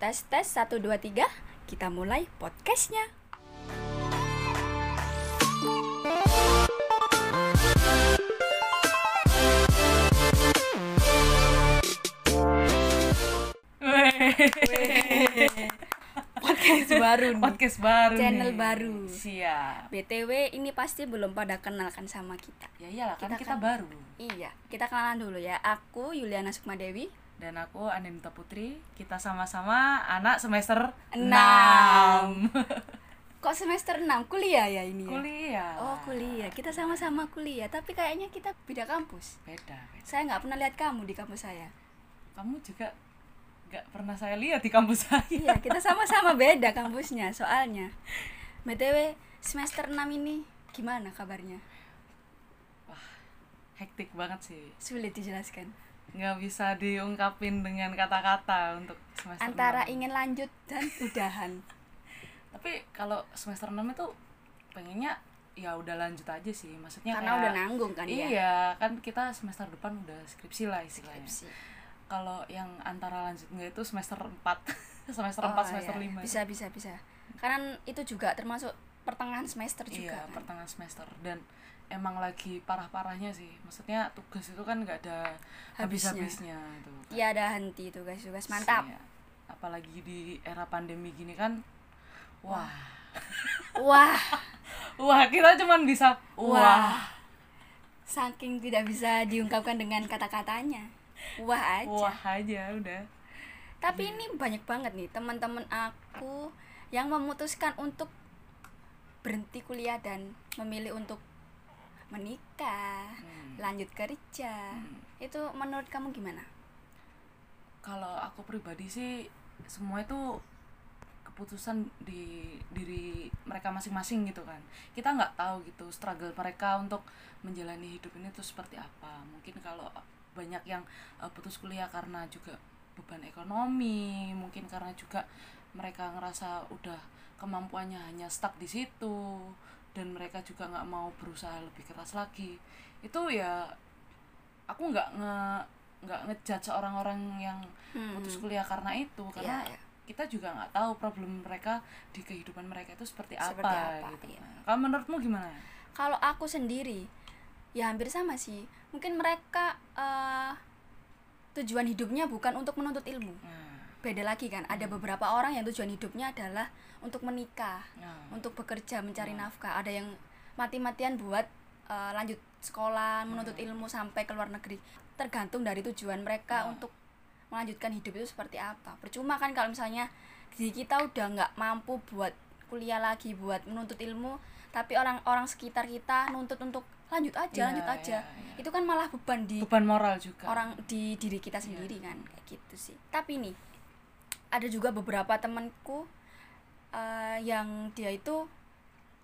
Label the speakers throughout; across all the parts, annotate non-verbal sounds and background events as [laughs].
Speaker 1: Tes tes 1 2 3, kita mulai podcastnya. Podcast baru nih.
Speaker 2: podcast baru
Speaker 1: Channel
Speaker 2: nih.
Speaker 1: baru.
Speaker 2: siap
Speaker 1: BTW ini pasti belum pada kenal kan sama kita.
Speaker 2: ya iyalah kan
Speaker 1: Kita
Speaker 2: kita,
Speaker 1: kan-
Speaker 2: baru
Speaker 1: Iya, kita kenalan dulu ya. Aku Yuliana Sukmadewi.
Speaker 2: Dan aku Anindita Putri kita sama-sama anak semester
Speaker 1: Enam.
Speaker 2: 6 [laughs]
Speaker 1: Kok semester 6 kuliah ya ini ya?
Speaker 2: kuliah
Speaker 1: Oh kuliah, kita sama-sama kuliah, tapi kayaknya kita beda kampus.
Speaker 2: beda beda.
Speaker 1: Saya nggak pernah lihat kamu di kampus saya.
Speaker 2: kamu juga nggak pernah saya lihat di kampus saya
Speaker 1: Iya, [laughs] kita sama-sama beda kampusnya soalnya. BTW semester 6 ini gimana kabarnya?
Speaker 2: wah hektik banget sih
Speaker 1: Sulit dijelaskan.
Speaker 2: Nggak bisa diungkapin dengan kata-kata untuk semester
Speaker 1: Antara
Speaker 2: 6.
Speaker 1: ingin lanjut dan [laughs] udahan.
Speaker 2: tapi kalau semester 6 itu pengennya ya udah lanjut aja sih maksudnya
Speaker 1: Karena
Speaker 2: kayak-
Speaker 1: udah nanggung kan ya.
Speaker 2: iya kan kita semester depan udah skripsi lah istilahnya
Speaker 1: Skripsi.
Speaker 2: kalau yang antara lanjut nggak itu semester 4 [laughs] semester
Speaker 1: Oh,
Speaker 2: 4 semester
Speaker 1: iya.
Speaker 2: 5
Speaker 1: Bisa bisa bisa. Karena itu juga termasuk pertengahan semester juga.
Speaker 2: iya
Speaker 1: kan?
Speaker 2: pertengahan semester dan emang lagi parah-parahnya sih maksudnya tugas itu kan nggak ada
Speaker 1: Habisnya.
Speaker 2: habis-habisnya itu
Speaker 1: Iya ada henti tugas-tugas mantap.
Speaker 2: Iya. apalagi di era pandemi gini kan wah
Speaker 1: Wah, [laughs]
Speaker 2: wah kita cuman bisa
Speaker 1: wah.
Speaker 2: wah
Speaker 1: Saking tidak bisa diungkapkan dengan kata-katanya. Wah aja.
Speaker 2: wah aja udah
Speaker 1: Tapi ini banyak banget nih teman-teman aku yang memutuskan untuk berhenti kuliah dan memilih untuk menikah,
Speaker 2: Hmm.
Speaker 1: lanjut kerja.
Speaker 2: Hmm.
Speaker 1: Itu menurut kamu gimana?
Speaker 2: kalau aku pribadi sih semua itu keputusan di diri mereka masing-masing gitu kan kita nggak tahu gitu struggle mereka untuk menjalani hidup ini tuh seperti apa mungkin kalau banyak yang eh, putus kuliah karena juga beban ekonomi mungkin karena juga mereka ngerasa udah kemampuannya hanya stuck di situ dan mereka juga nggak mau berusaha lebih keras lagi itu ya aku nggak nge nggak ngejudge orang-orang yang
Speaker 1: Hmm.
Speaker 2: putus kuliah karena itu karena
Speaker 1: Iya, iya.
Speaker 2: kita juga nggak tahu problem mereka di kehidupan mereka itu seperti apa,
Speaker 1: Seperti apa,
Speaker 2: gitu
Speaker 1: iya.
Speaker 2: Nah, kalau menurutmu gimana
Speaker 1: Kalau aku sendiri, ya hampir sama sih. Mungkin mereka eh, tujuan hidupnya bukan untuk menuntut ilmu.
Speaker 2: nah,
Speaker 1: Beda lagi kan, ada beberapa orang yang tujuan hidupnya adalah untuk menikah,
Speaker 2: nah,
Speaker 1: untuk bekerja, mencari
Speaker 2: Hmm.
Speaker 1: nafkah. Ada yang mati-matian buat eh, lanjut sekolah, menuntut
Speaker 2: Hmm.
Speaker 1: ilmu sampai ke luar negeri. Tergantung dari tujuan mereka
Speaker 2: Hmm.
Speaker 1: untuk melanjutkan hidup itu seperti apa. Percuma kan kalau misalnya diri kita udah nggak mampu buat kuliah lagi, buat menuntut ilmu, tapi orang-orang sekitar kita nuntut untuk lanjut aja,
Speaker 2: Iya,
Speaker 1: lanjut aja.
Speaker 2: iya, iya.
Speaker 1: Itu kan malah beban di
Speaker 2: beban moral juga
Speaker 1: orang di diri kita sendiri kan kayak gitu sih tapi nih ada juga beberapa temanku eh, yang dia itu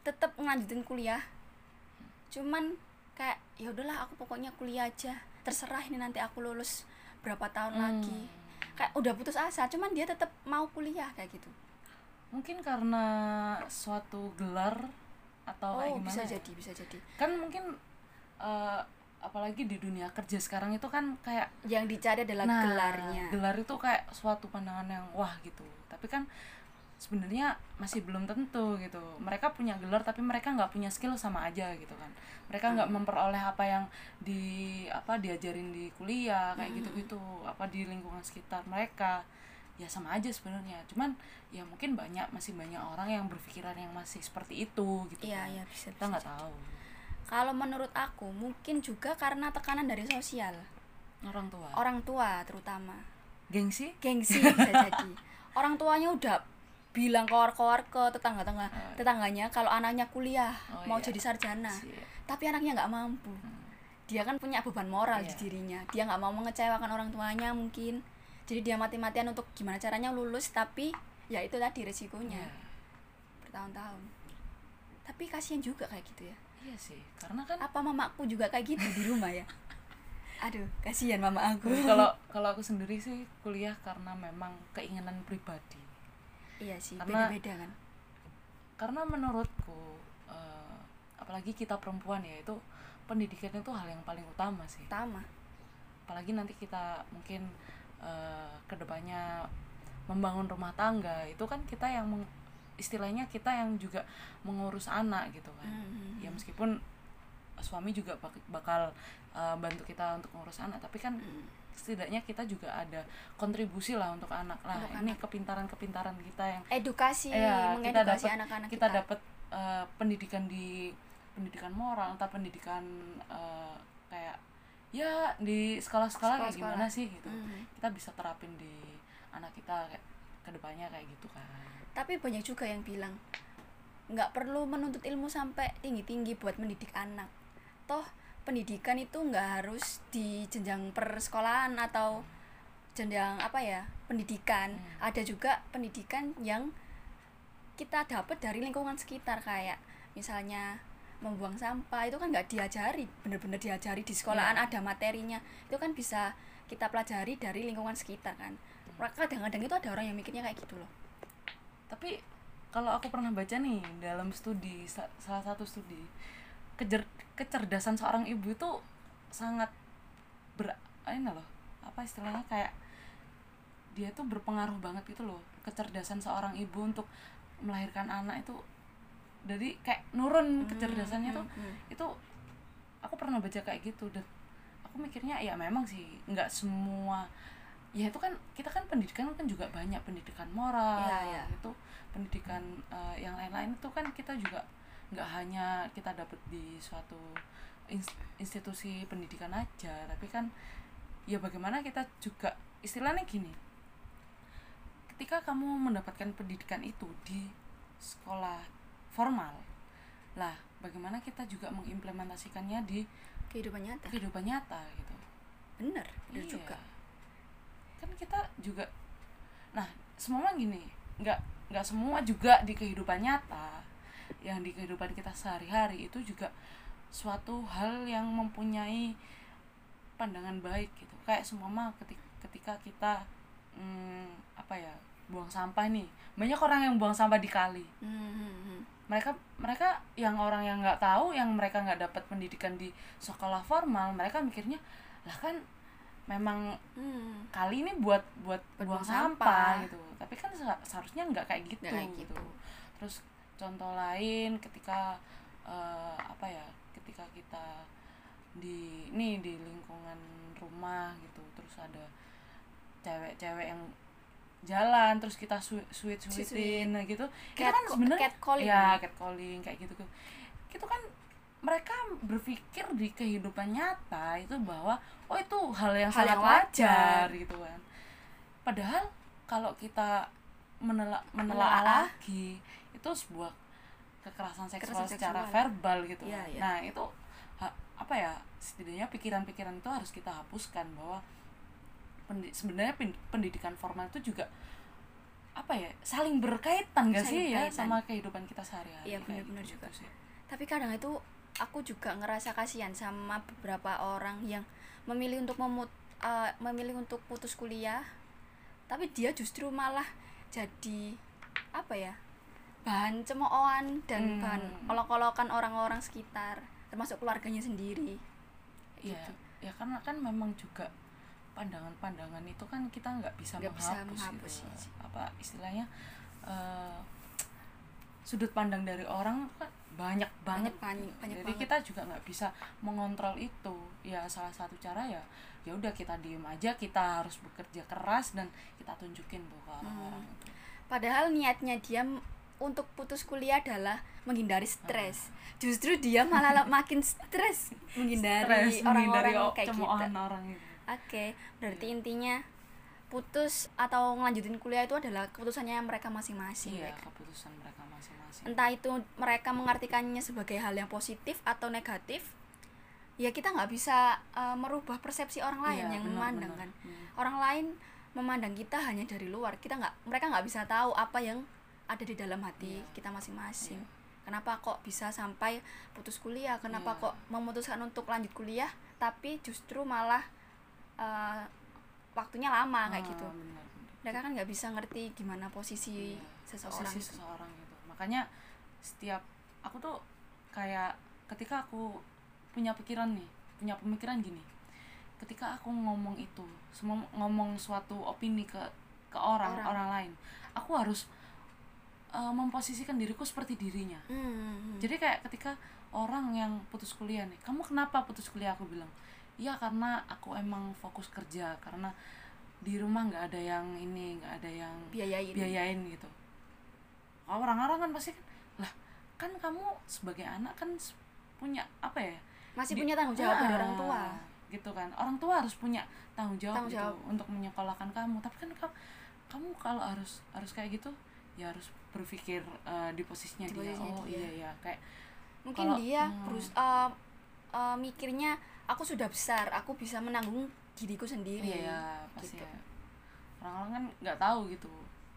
Speaker 1: tetap ngelanjutin kuliah. Cuman kayak ya udahlah aku pokoknya kuliah aja. Terserah ini nanti aku lulus berapa tahun
Speaker 2: Hmm.
Speaker 1: lagi. Kayak udah putus asa cuman dia tetap mau kuliah kayak gitu.
Speaker 2: Mungkin karena suatu gelar atau kayak
Speaker 1: oh
Speaker 2: gimana
Speaker 1: bisa
Speaker 2: ya?
Speaker 1: jadi bisa jadi.
Speaker 2: Kan mungkin eh, apalagi di dunia kerja sekarang itu kan kayak
Speaker 1: yang dicari adalah
Speaker 2: nah
Speaker 1: gelarnya.
Speaker 2: gelar itu kayak suatu pandangan yang wah gitu. Tapi kan sebenarnya masih belum tentu gitu. Mereka punya gelar tapi mereka nggak punya skill sama aja gitu kan. Mereka nggak
Speaker 1: Hmm.
Speaker 2: memperoleh apa yang di apa diajarin di kuliah kayak
Speaker 1: Hmm.
Speaker 2: gitu gitu apa di lingkungan sekitar mereka. Ya sama aja sebenarnya. Cuman ya mungkin banyak masih banyak orang yang berpikiran yang masih seperti itu gitu
Speaker 1: iya
Speaker 2: kan.
Speaker 1: iya bisa
Speaker 2: kita nggak tahu
Speaker 1: kalau menurut aku mungkin juga karena tekanan dari sosial.
Speaker 2: Orang tua.
Speaker 1: Orang tua terutama.
Speaker 2: Gengsi?
Speaker 1: Gengsi [laughs] bisa jadi. Orang tuanya udah bilang kowar-kowar ke tetangga-tetangga
Speaker 2: Oh.
Speaker 1: tetangganya kalau anaknya kuliah
Speaker 2: Oh,
Speaker 1: mau
Speaker 2: iya.
Speaker 1: jadi sarjana.
Speaker 2: Sih.
Speaker 1: tapi anaknya nggak mampu. Dia kan punya beban moral di
Speaker 2: Iya.
Speaker 1: dirinya. Dia nggak mau mengecewakan orang tuanya mungkin. Jadi dia mati-matian untuk gimana caranya lulus tapi ya itu tadi resikonya.
Speaker 2: Iya.
Speaker 1: bertahun-tahun. Tapi kasihan juga kayak gitu ya
Speaker 2: iya sih karena kan
Speaker 1: apa mamaku juga kayak gitu di rumah ya? [laughs] Aduh kasihan mama aku.
Speaker 2: Kalau kalau aku sendiri sih kuliah karena memang keinginan pribadi.
Speaker 1: Iya sih
Speaker 2: Karena-
Speaker 1: beda-beda kan?
Speaker 2: karena menurutku eh, apalagi kita perempuan ya itu pendidikan itu hal yang paling utama sih.
Speaker 1: Utama.
Speaker 2: Apalagi nanti kita mungkin eh, ke depannya membangun rumah tangga itu kan kita yang meng- istilahnya kita yang juga mengurus anak gitu kan.
Speaker 1: Hmm.
Speaker 2: ya meskipun suami juga bak- bakal uh, bantu kita untuk ngurus anak tapi kan
Speaker 1: Hmm.
Speaker 2: setidaknya kita juga ada kontribusi lah untuk anak. Lah
Speaker 1: Untuk
Speaker 2: ini kepintaran-kepintaran kita yang
Speaker 1: edukasi
Speaker 2: kita
Speaker 1: mengedukasi
Speaker 2: dapat-
Speaker 1: anak-anak
Speaker 2: kita dapat uh, pendidikan di pendidikan moral atau pendidikan uh, kayak ya di sekolah-sekolah kayak gimana sih gitu.
Speaker 1: Hmm.
Speaker 2: kita bisa terapin di anak kita kayak ke depannya kayak gitu kan
Speaker 1: tapi banyak juga yang bilang nggak perlu menuntut ilmu sampai tinggi-tinggi buat mendidik anak. Toh pendidikan itu nggak harus di jenjang persekolahan atau jenjang apa ya pendidikan.
Speaker 2: Hmm.
Speaker 1: ada juga pendidikan yang kita dapat dari lingkungan sekitar kayak misalnya membuang sampah itu kan nggak diajari bener-bener diajari di sekolahan
Speaker 2: Iya.
Speaker 1: ada materinya. Itu kan bisa kita pelajari dari lingkungan sekitar kan. Kadang-kadang itu ada orang yang mikirnya kayak gitu loh
Speaker 2: tapi kalau aku pernah baca nih dalam studi sa- salah satu studi kejer kecerdasan seorang ibu itu sangat ber ini loh apa istilahnya kayak dia tuh berpengaruh banget gitu loh kecerdasan seorang ibu untuk melahirkan anak itu. Jadi kayak nurun kecerdasannya tuh.
Speaker 1: Hmm, hmm,
Speaker 2: itu aku pernah baca kayak gitu dan aku mikirnya ya memang sih nggak semua ya itu kan kita kan pendidikan kan juga banyak pendidikan moral
Speaker 1: Iya, iya.
Speaker 2: itu pendidikan eh, yang lain-lain itu kan kita juga nggak hanya kita dapat di suatu ins- institusi pendidikan aja tapi kan ya bagaimana kita juga istilahnya gini ketika kamu mendapatkan pendidikan itu di sekolah formal lah bagaimana kita juga mengimplementasikannya di
Speaker 1: kehidupan nyata
Speaker 2: kehidupan nyata gitu
Speaker 1: bener bener
Speaker 2: Iya.
Speaker 1: juga
Speaker 2: kan kita juga nah semua gini nggak nggak semua juga di kehidupan nyata yang di kehidupan kita sehari-hari itu juga suatu hal yang mempunyai pandangan baik gitu. Kayak semua ketika ketika kita hmm, apa ya buang sampah nih. Banyak orang yang buang sampah di kali.
Speaker 1: Hmm, hmm, hmm.
Speaker 2: mereka mereka yang orang yang nggak tahu yang mereka nggak dapat pendidikan di sekolah formal mereka mikirnya lah kan memang
Speaker 1: Hmm,
Speaker 2: kali ini buat buat buang
Speaker 1: buang
Speaker 2: sampah,
Speaker 1: sampah.
Speaker 2: gitu. Tapi kan seha- seharusnya nggak kayak gitu,
Speaker 1: Nggak kayak
Speaker 2: gitu.
Speaker 1: Gitu.
Speaker 2: terus contoh lain ketika eh, apa ya ketika kita di nih di lingkungan rumah gitu terus ada cewek-cewek yang jalan terus kita sweet sweetin gitu itu
Speaker 1: Cat-
Speaker 2: kan sebenarnya ya catcalling kayak gitu tuh itu kan mereka berpikir di kehidupan nyata itu bahwa oh itu hal yang
Speaker 1: Hal
Speaker 2: sangat
Speaker 1: yang
Speaker 2: wajar
Speaker 1: wajar.
Speaker 2: gitu kan padahal kalau kita menela menelaah
Speaker 1: Menelaah.
Speaker 2: lagi itu sebuah kekerasan seksual
Speaker 1: Kekerasan
Speaker 2: secara
Speaker 1: seksual.
Speaker 2: verbal gitu kan.
Speaker 1: iya.
Speaker 2: nah itu ha- apa ya setidaknya pikiran-pikiran itu harus kita hapuskan bahwa pendi- sebenarnya pen- pendidikan formal itu juga apa ya saling berkaitan gak
Speaker 1: Saling
Speaker 2: sih ya
Speaker 1: berkaitan.
Speaker 2: sama kehidupan kita sehari-hari
Speaker 1: Iya, benar-benar
Speaker 2: gitu
Speaker 1: juga.
Speaker 2: sih.
Speaker 1: tapi kadang itu aku juga ngerasa kasihan sama beberapa orang yang memilih untuk memut eh, memilih untuk putus kuliah tapi dia justru malah jadi apa ya bahan cemoohan dan
Speaker 2: Hmm.
Speaker 1: bahan olok-olokan orang-orang sekitar termasuk keluarganya sendiri
Speaker 2: Iya,
Speaker 1: gitu.
Speaker 2: ya karena kan memang juga pandangan-pandangan itu kan kita nggak bisa menghapus,
Speaker 1: menghapus,
Speaker 2: gitu.
Speaker 1: iya.
Speaker 2: Apa istilahnya eh, sudut pandang dari orang kan banyak banget.
Speaker 1: banyak banyak,
Speaker 2: Jadi
Speaker 1: banget.
Speaker 2: kita juga nggak bisa mengontrol itu. Ya salah satu cara ya ya udah kita diem aja, kita harus bekerja keras dan kita tunjukin tuh ke orang-orang
Speaker 1: Hmm.
Speaker 2: itu.
Speaker 1: Padahal niatnya dia untuk putus kuliah adalah menghindari stres. Justru dia malah la- [laughs] makin stres menghindari orang-orang kayak gitu.
Speaker 2: orang.
Speaker 1: Oke, berarti intinya putus atau ngelanjutin kuliah itu adalah keputusannya mereka masing-masing.
Speaker 2: Iya,
Speaker 1: ya kan?
Speaker 2: keputusan mereka masing-masing.
Speaker 1: Entah itu mereka mengartikannya sebagai hal yang positif atau negatif, ya kita nggak bisa uh, merubah persepsi orang lain
Speaker 2: Iya,
Speaker 1: yang
Speaker 2: benar,
Speaker 1: memandang
Speaker 2: benar.
Speaker 1: kan.
Speaker 2: Hmm.
Speaker 1: Orang lain memandang kita hanya dari luar. Kita nggak, mereka nggak bisa tahu apa yang ada di dalam hati
Speaker 2: Iya.
Speaker 1: kita masing-masing.
Speaker 2: Iya.
Speaker 1: Kenapa kok bisa sampai putus kuliah? Kenapa
Speaker 2: Iya.
Speaker 1: kok memutuskan untuk lanjut kuliah, tapi justru malah uh, waktunya lama kayak
Speaker 2: Ah,
Speaker 1: gitu.
Speaker 2: benar.
Speaker 1: Mereka kan nggak bisa ngerti gimana posisi
Speaker 2: Iya,
Speaker 1: seseorang.
Speaker 2: posisi
Speaker 1: itu.
Speaker 2: seseorang gitu makanya setiap aku tuh kayak ketika aku punya pikiran nih punya pemikiran gini ketika aku ngomong itu semua ngomong suatu opini ke ke orang
Speaker 1: Orang.
Speaker 2: orang, lain aku harus uh, memposisikan diriku seperti dirinya
Speaker 1: Hmm.
Speaker 2: jadi kayak ketika orang yang putus kuliah nih kamu kenapa putus kuliah aku bilang iya karena aku emang fokus kerja karena di rumah nggak ada yang ini nggak ada yang
Speaker 1: biayain.
Speaker 2: biayain gitu. Orang-orang kan pasti kan lah kan kamu sebagai anak kan punya apa ya
Speaker 1: masih
Speaker 2: di-
Speaker 1: punya tanggung jawab dari
Speaker 2: Ah,
Speaker 1: orang tua.
Speaker 2: Gitu kan. Orang tua harus punya tanggung jawab,
Speaker 1: Tanggung
Speaker 2: gitu
Speaker 1: jawab.
Speaker 2: untuk menyekolahkan kamu. Tapi kan kamu, kamu kalau harus harus kayak gitu ya harus berpikir eh, di posisinya
Speaker 1: Di
Speaker 2: dia.
Speaker 1: posisinya
Speaker 2: oh
Speaker 1: dia.
Speaker 2: iya ya kayak
Speaker 1: mungkin
Speaker 2: Kalau-
Speaker 1: dia
Speaker 2: hmm.
Speaker 1: berus eh, eh, mikirnya aku sudah besar aku bisa menanggung diriku sendiri
Speaker 2: iya ya pasti
Speaker 1: gitu.
Speaker 2: ya. orang-orang kan nggak tahu gitu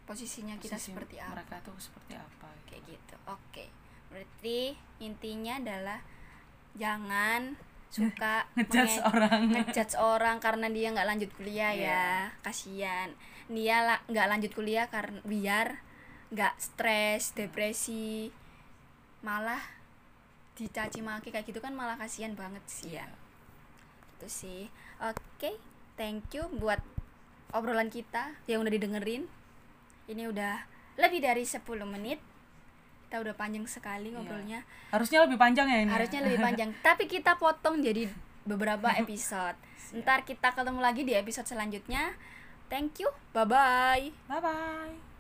Speaker 1: posisinya kita
Speaker 2: posisi
Speaker 1: seperti apa
Speaker 2: mereka tuh seperti apa
Speaker 1: kayak gitu oke berarti intinya adalah jangan suka [laughs]
Speaker 2: ngejudge orang [laughs]
Speaker 1: ngejudge orang karena dia nggak lanjut kuliah
Speaker 2: Iya.
Speaker 1: ya kasihan dia la- nggak lanjut kuliah karena biar nggak stres depresi malah dicaci maki kayak gitu kan malah kasihan banget sih. Ya
Speaker 2: Iya.
Speaker 1: itu sih. Oke thank you buat obrolan kita yang udah didengerin. Ini udah lebih dari 10 menit. Kita udah panjang sekali
Speaker 2: Iya.
Speaker 1: ngobrolnya.
Speaker 2: Harusnya lebih panjang ya ini ya?
Speaker 1: harusnya lebih panjang. [laughs] Tapi kita potong jadi beberapa [laughs] episode. Ntar kita ketemu lagi di episode selanjutnya. Thank you. Bye bye
Speaker 2: bye bye